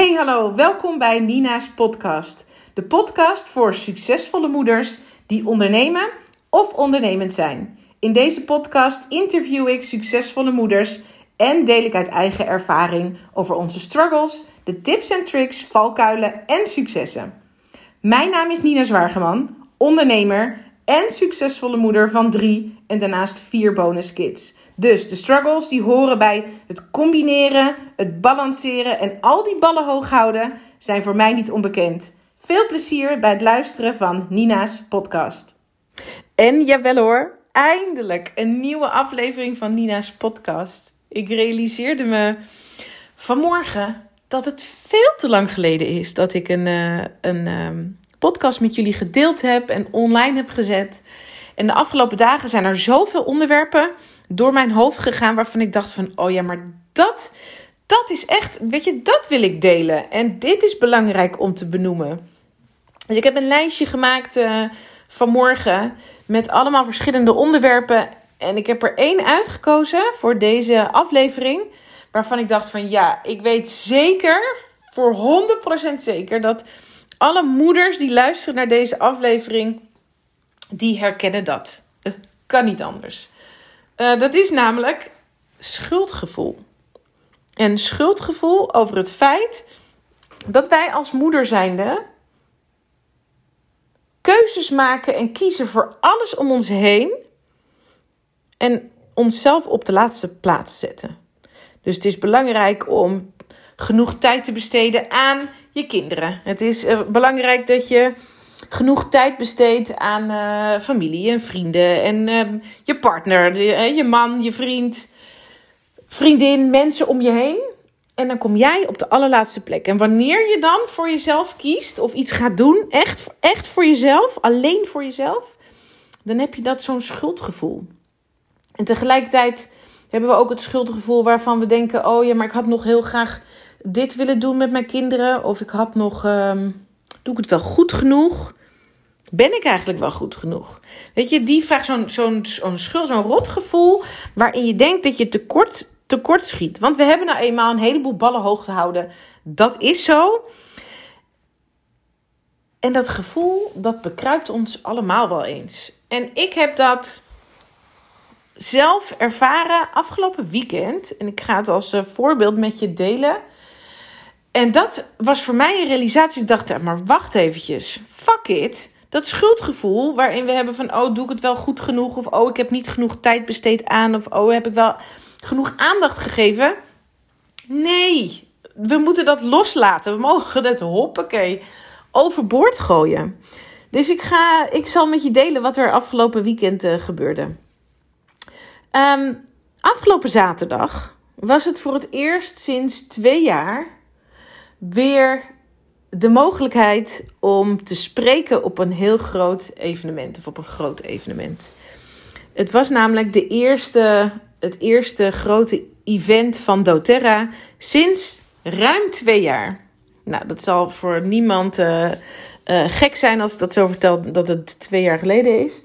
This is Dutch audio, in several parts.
Hey hallo, welkom bij Nina's podcast. De podcast voor succesvolle moeders die ondernemen of ondernemend zijn. In deze podcast interview ik succesvolle moeders en deel ik uit eigen ervaring over onze struggles, de tips en tricks, valkuilen en successen. Mijn naam is Nina Zwaargeman, ondernemer en succesvolle moeder van drie en daarnaast vier bonuskids. Dus de struggles die horen bij het combineren, het balanceren en al die ballen hoog houden zijn voor mij niet onbekend. Veel plezier bij het luisteren van Nina's podcast. En jawel hoor, eindelijk een nieuwe aflevering van Nina's podcast. Ik realiseerde me vanmorgen dat het veel te lang geleden is dat ik een, uh, een ehm, podcast met jullie gedeeld heb en online heb gezet. En de afgelopen dagen zijn er zoveel onderwerpen door mijn hoofd gegaan waarvan ik dacht van, oh ja, maar dat, dat is echt, weet je, dat wil ik delen. En dit is belangrijk om te benoemen. Dus ik heb een lijstje gemaakt uh, vanmorgen met allemaal verschillende onderwerpen. En ik heb er één uitgekozen voor deze aflevering. Waarvan ik dacht van ja, ik weet zeker, voor 100% zeker, dat alle moeders die luisteren naar deze aflevering, die herkennen dat. Het kan niet anders. Uh, dat is namelijk schuldgevoel. En schuldgevoel over het feit dat wij als moeder zijnde keuzes maken en kiezen voor alles om ons heen en onszelf op de laatste plaats zetten. Dus het is belangrijk om genoeg tijd te besteden aan je kinderen. Het is uh, belangrijk dat je genoeg tijd besteedt aan uh, familie en vrienden en uh, je partner, je man, je vriend, vriendin, mensen om je heen. En dan kom jij op de allerlaatste plek. En wanneer je dan voor jezelf kiest of iets gaat doen, echt, echt voor jezelf, alleen voor jezelf, dan heb je dat zo'n schuldgevoel. En tegelijkertijd hebben we ook het schuldgevoel waarvan we denken: oh ja, maar ik had nog heel graag dit willen doen met mijn kinderen. Of ik had nog. Um, doe ik het wel goed genoeg? Ben ik eigenlijk wel goed genoeg? Weet je, die vraag, zo'n zo'n zo'n schuld, zo'n rotgevoel. waarin je denkt dat je tekort, tekort schiet. Want we hebben nou eenmaal een heleboel ballen hoog te houden. Dat is zo. En dat gevoel, dat bekruipt ons allemaal wel eens. En ik heb dat zelf ervaren afgelopen weekend. En ik ga het als uh, voorbeeld met je delen. En dat was voor mij een realisatie. Ik dacht, maar wacht eventjes. Fuck it. Dat schuldgevoel waarin we hebben van... oh, doe ik het wel goed genoeg? Of oh, ik heb niet genoeg tijd besteed aan. Of oh, heb ik wel genoeg aandacht gegeven? Nee, we moeten dat loslaten. We mogen dat hoppakee overboord gooien. Dus ik, ga, ik zal met je delen wat er afgelopen weekend uh, gebeurde. Um, afgelopen zaterdag was het voor het eerst sinds twee jaar weer de mogelijkheid om te spreken op een heel groot evenement of op een groot evenement. Het was namelijk de eerste, het eerste grote event van doTERRA sinds ruim twee jaar. Nou, dat zal voor niemand uh, uh, gek zijn als ik dat zo vertel dat het twee jaar geleden is.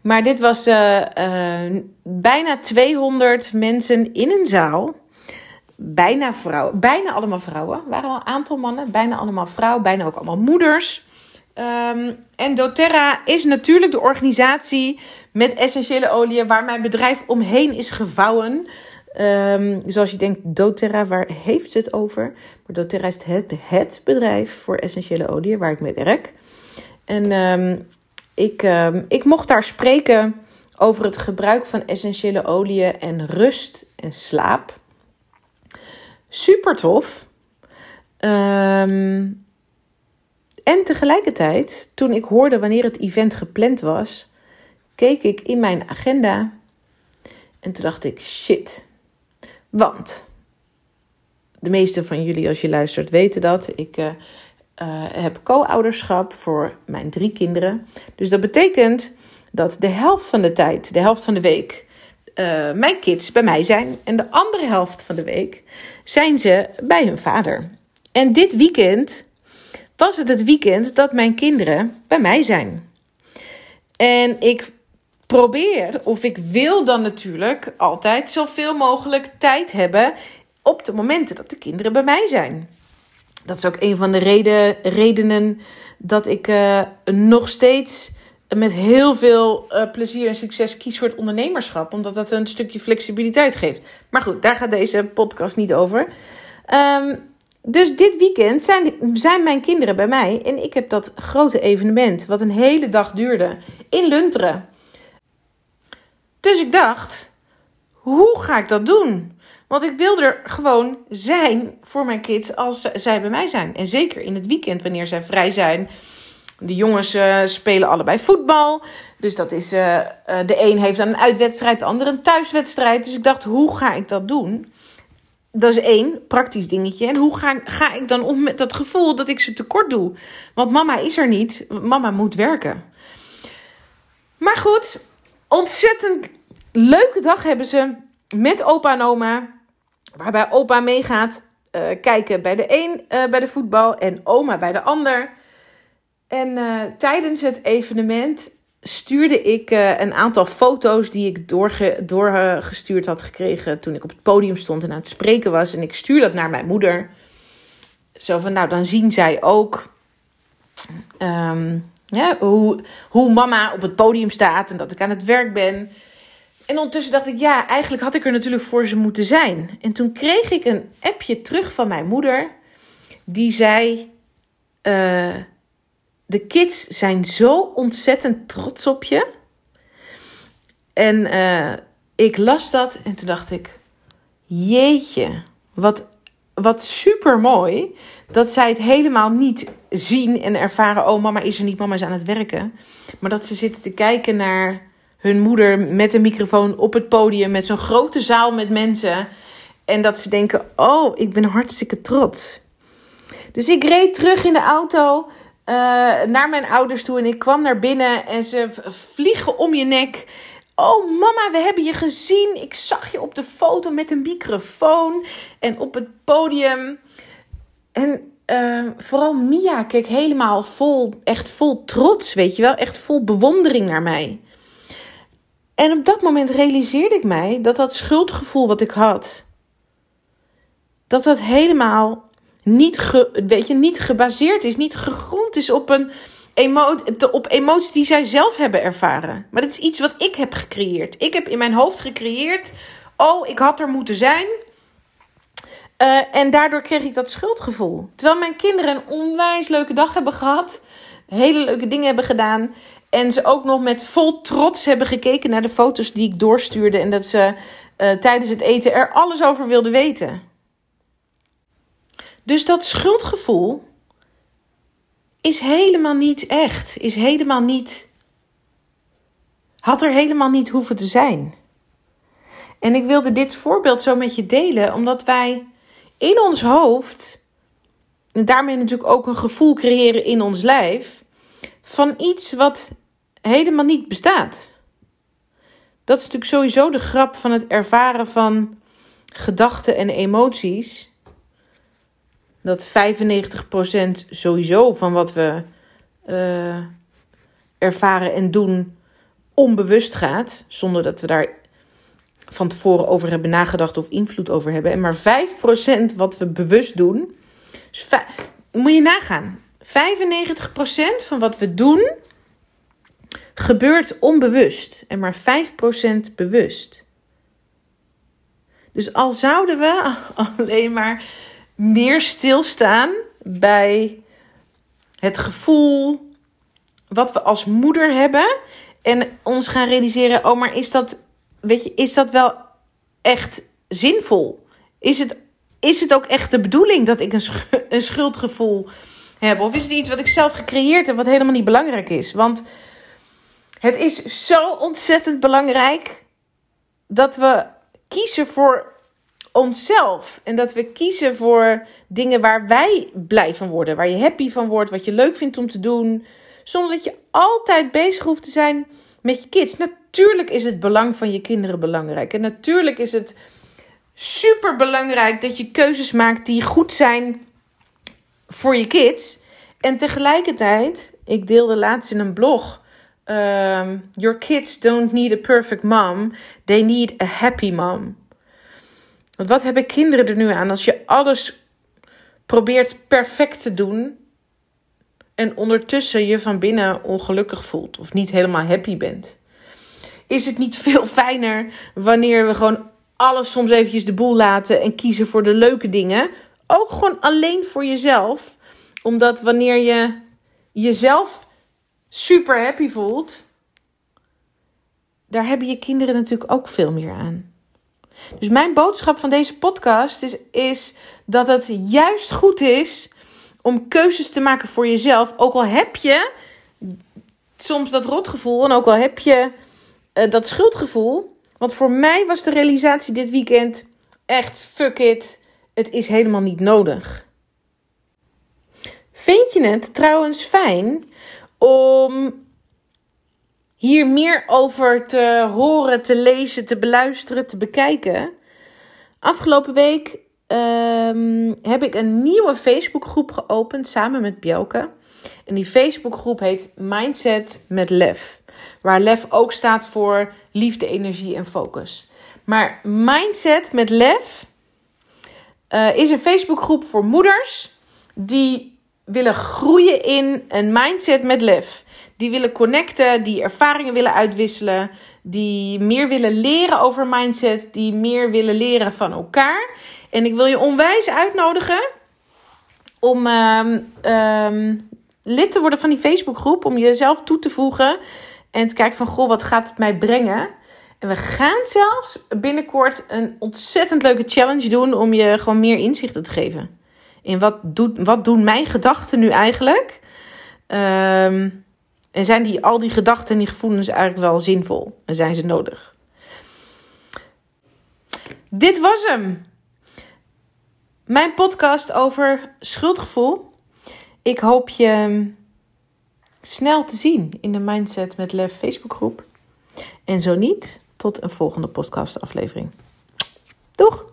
Maar dit was uh, bijna 200 mensen in een zaal bijna vrouwen, bijna allemaal vrouwen. Er waren wel een aantal mannen, bijna allemaal vrouwen, bijna ook allemaal moeders. Um, en doTERRA is natuurlijk de organisatie met essentiële oliën waar mijn bedrijf omheen is gevouwen. Um, dus je denkt, doTERRA, waar heeft het over? Maar doTERRA is het, het bedrijf voor essentiële oliën waar ik mee werk. En um, ik, ik mocht daar spreken over het gebruik van essentiële oliën en rust en slaap. Super tof. Um, en tegelijkertijd, toen ik hoorde wanneer het event gepland was, keek ik in mijn agenda en toen dacht ik: shit. Want de meeste van jullie, als je luistert, weten dat. Ik uh, uh, heb co-ouderschap voor mijn drie kinderen. Dus dat betekent dat de helft van de tijd, de helft van de week, uh, mijn kids bij mij zijn. En de andere helft van de week zijn ze bij hun vader. En dit weekend was het het weekend dat mijn kinderen bij mij zijn. En ik probeer, of ik wil dan natuurlijk altijd zoveel mogelijk tijd hebben op de momenten dat de kinderen bij mij zijn. Dat is ook een van de reden, redenen dat ik uh, nog steeds met heel veel uh, plezier en succes kies voor het ondernemerschap. Omdat dat een stukje flexibiliteit geeft. Maar goed, daar gaat deze podcast niet over. Um, dus dit weekend zijn, zijn mijn kinderen bij mij. En ik heb dat grote evenement, wat een hele dag duurde, in Lunteren. Dus ik dacht, hoe ga ik dat doen? Want ik wil er gewoon zijn voor mijn kids als zij bij mij zijn. En zeker in het weekend, wanneer zij vrij zijn. De jongens uh, spelen allebei voetbal. Dus dat is, uh, uh, de een heeft dan een uitwedstrijd, de ander een thuiswedstrijd. Dus ik dacht, hoe ga ik dat doen? Dat is één praktisch dingetje. En hoe ga, ga ik dan om met dat gevoel dat ik ze tekort doe? Want mama is er niet. Mama moet werken. Maar goed, ontzettend leuke dag hebben ze met opa en oma. Waarbij opa meegaat uh, kijken bij de een bij de voetbal en oma bij de ander. En uh, tijdens het evenement stuurde ik uh, een aantal foto's die ik doorge, doorgestuurd had gekregen toen ik op het podium stond en aan het spreken was. En ik stuur dat naar mijn moeder. Zo van, nou dan zien zij ook um, ja, hoe, hoe mama op het podium staat en dat ik aan het werk ben. En ondertussen dacht ik, ja, eigenlijk had ik er natuurlijk voor ze moeten zijn. En toen kreeg ik een appje terug van mijn moeder. Die zei: uh, De kids zijn zo ontzettend trots op je. En uh, ik las dat en toen dacht ik: Jeetje, wat, wat super mooi. Dat zij het helemaal niet zien en ervaren: Oh, mama is er niet, mama is aan het werken. Maar dat ze zitten te kijken naar hun moeder met een microfoon op het podium met zo'n grote zaal met mensen. En dat ze denken: Oh, ik ben hartstikke trots. Dus ik reed terug in de auto uh, naar mijn ouders toe en ik kwam naar binnen en ze vliegen om je nek. Oh mama, we hebben je gezien. Ik zag je op de foto met een microfoon en op het podium. En uh, vooral Mia keek helemaal vol, echt vol trots, weet je wel. Echt vol bewondering naar mij. En op dat moment realiseerde ik mij dat dat schuldgevoel wat ik had, dat dat helemaal niet, weet je, niet gebaseerd is, niet gegrond is op, een emo op emoties die zij zelf hebben ervaren. Maar dat is iets wat ik heb gecreëerd. Ik heb in mijn hoofd gecreëerd, oh, ik had er moeten zijn. Uh, en daardoor kreeg ik dat schuldgevoel. Terwijl mijn kinderen een onwijs leuke dag hebben gehad, hele leuke dingen hebben gedaan. En ze ook nog met vol trots hebben gekeken naar de foto's die ik doorstuurde. En dat ze uh, tijdens het eten er alles over wilden weten. Dus dat schuldgevoel is helemaal niet echt. Is helemaal niet. Had er helemaal niet hoeven te zijn. En ik wilde dit voorbeeld zo met je delen, omdat wij in ons hoofd. En daarmee natuurlijk ook een gevoel creëren in ons lijf van iets wat helemaal niet bestaat. Dat is natuurlijk sowieso de grap van het ervaren van gedachten en emoties. Dat 95% sowieso van wat we uh, ervaren en doen onbewust gaat, zonder dat we daar van tevoren over hebben nagedacht of invloed over hebben. En maar 5% wat we bewust doen. Moet je nagaan. 95% van wat we doen gebeurt onbewust en maar 5% bewust. Dus al zouden we alleen maar meer stilstaan bij het gevoel wat we als moeder hebben en ons gaan realiseren: oh, maar is dat, weet je, is dat wel echt zinvol? Is het, is het ook echt de bedoeling dat ik een, een schuldgevoel heb? Of is het iets wat ik zelf gecreëerd heb, wat helemaal niet belangrijk is? Want het is zo ontzettend belangrijk dat we kiezen voor onszelf. En dat we kiezen voor dingen waar wij blij van worden. Waar je happy van wordt, wat je leuk vindt om te doen. Zonder dat je altijd bezig hoeft te zijn met je kids. Natuurlijk is het belang van je kinderen belangrijk. En natuurlijk is het super belangrijk dat je keuzes maakt die goed zijn voor je kids. En tegelijkertijd, ik deelde laatst in een blog um, your kids don't need a perfect mom, they need a happy mom. Want wat hebben kinderen er nu aan als je alles probeert perfect te doen en ondertussen je van binnen ongelukkig voelt of niet helemaal happy bent? Is het niet veel fijner wanneer we gewoon alles soms eventjes de boel laten en kiezen voor de leuke dingen? Ook gewoon alleen voor jezelf. Omdat wanneer je jezelf super happy voelt, daar hebben je kinderen natuurlijk ook veel meer aan. Dus mijn boodschap van deze podcast is, is dat het juist goed is om keuzes te maken voor jezelf. Ook al heb je soms dat rotgevoel en ook al heb je uh, dat schuldgevoel. Want voor mij was de realisatie dit weekend echt fuck it. Het is helemaal niet nodig. Vind je het trouwens fijn om hier meer over te horen, te lezen, te beluisteren, te bekijken? Afgelopen week um, heb ik een nieuwe Facebookgroep geopend samen met Bjelke. En die Facebookgroep heet Mindset met Lef. Waar Lef ook staat voor liefde, energie en focus. Maar Mindset met Lef uh, is een Facebookgroep voor moeders die willen groeien in een mindset met lef. Die willen connecten, die ervaringen willen uitwisselen, die meer willen leren over mindset, die meer willen leren van elkaar. En ik wil je onwijs uitnodigen om um, um, lid te worden van die Facebookgroep, om jezelf toe te voegen en te kijken van, goh, wat gaat het mij brengen? En we gaan zelfs binnenkort een ontzettend leuke challenge doen om je gewoon meer inzichten te geven. In wat, doet, wat doen mijn gedachten nu eigenlijk? Um, en zijn die, al die gedachten en die gevoelens eigenlijk wel zinvol? En zijn ze nodig? Dit was hem. Mijn podcast over schuldgevoel. Ik hoop je snel te zien in de Mindset met Lef Facebookgroep. En zo niet, tot een volgende podcastaflevering. Doeg!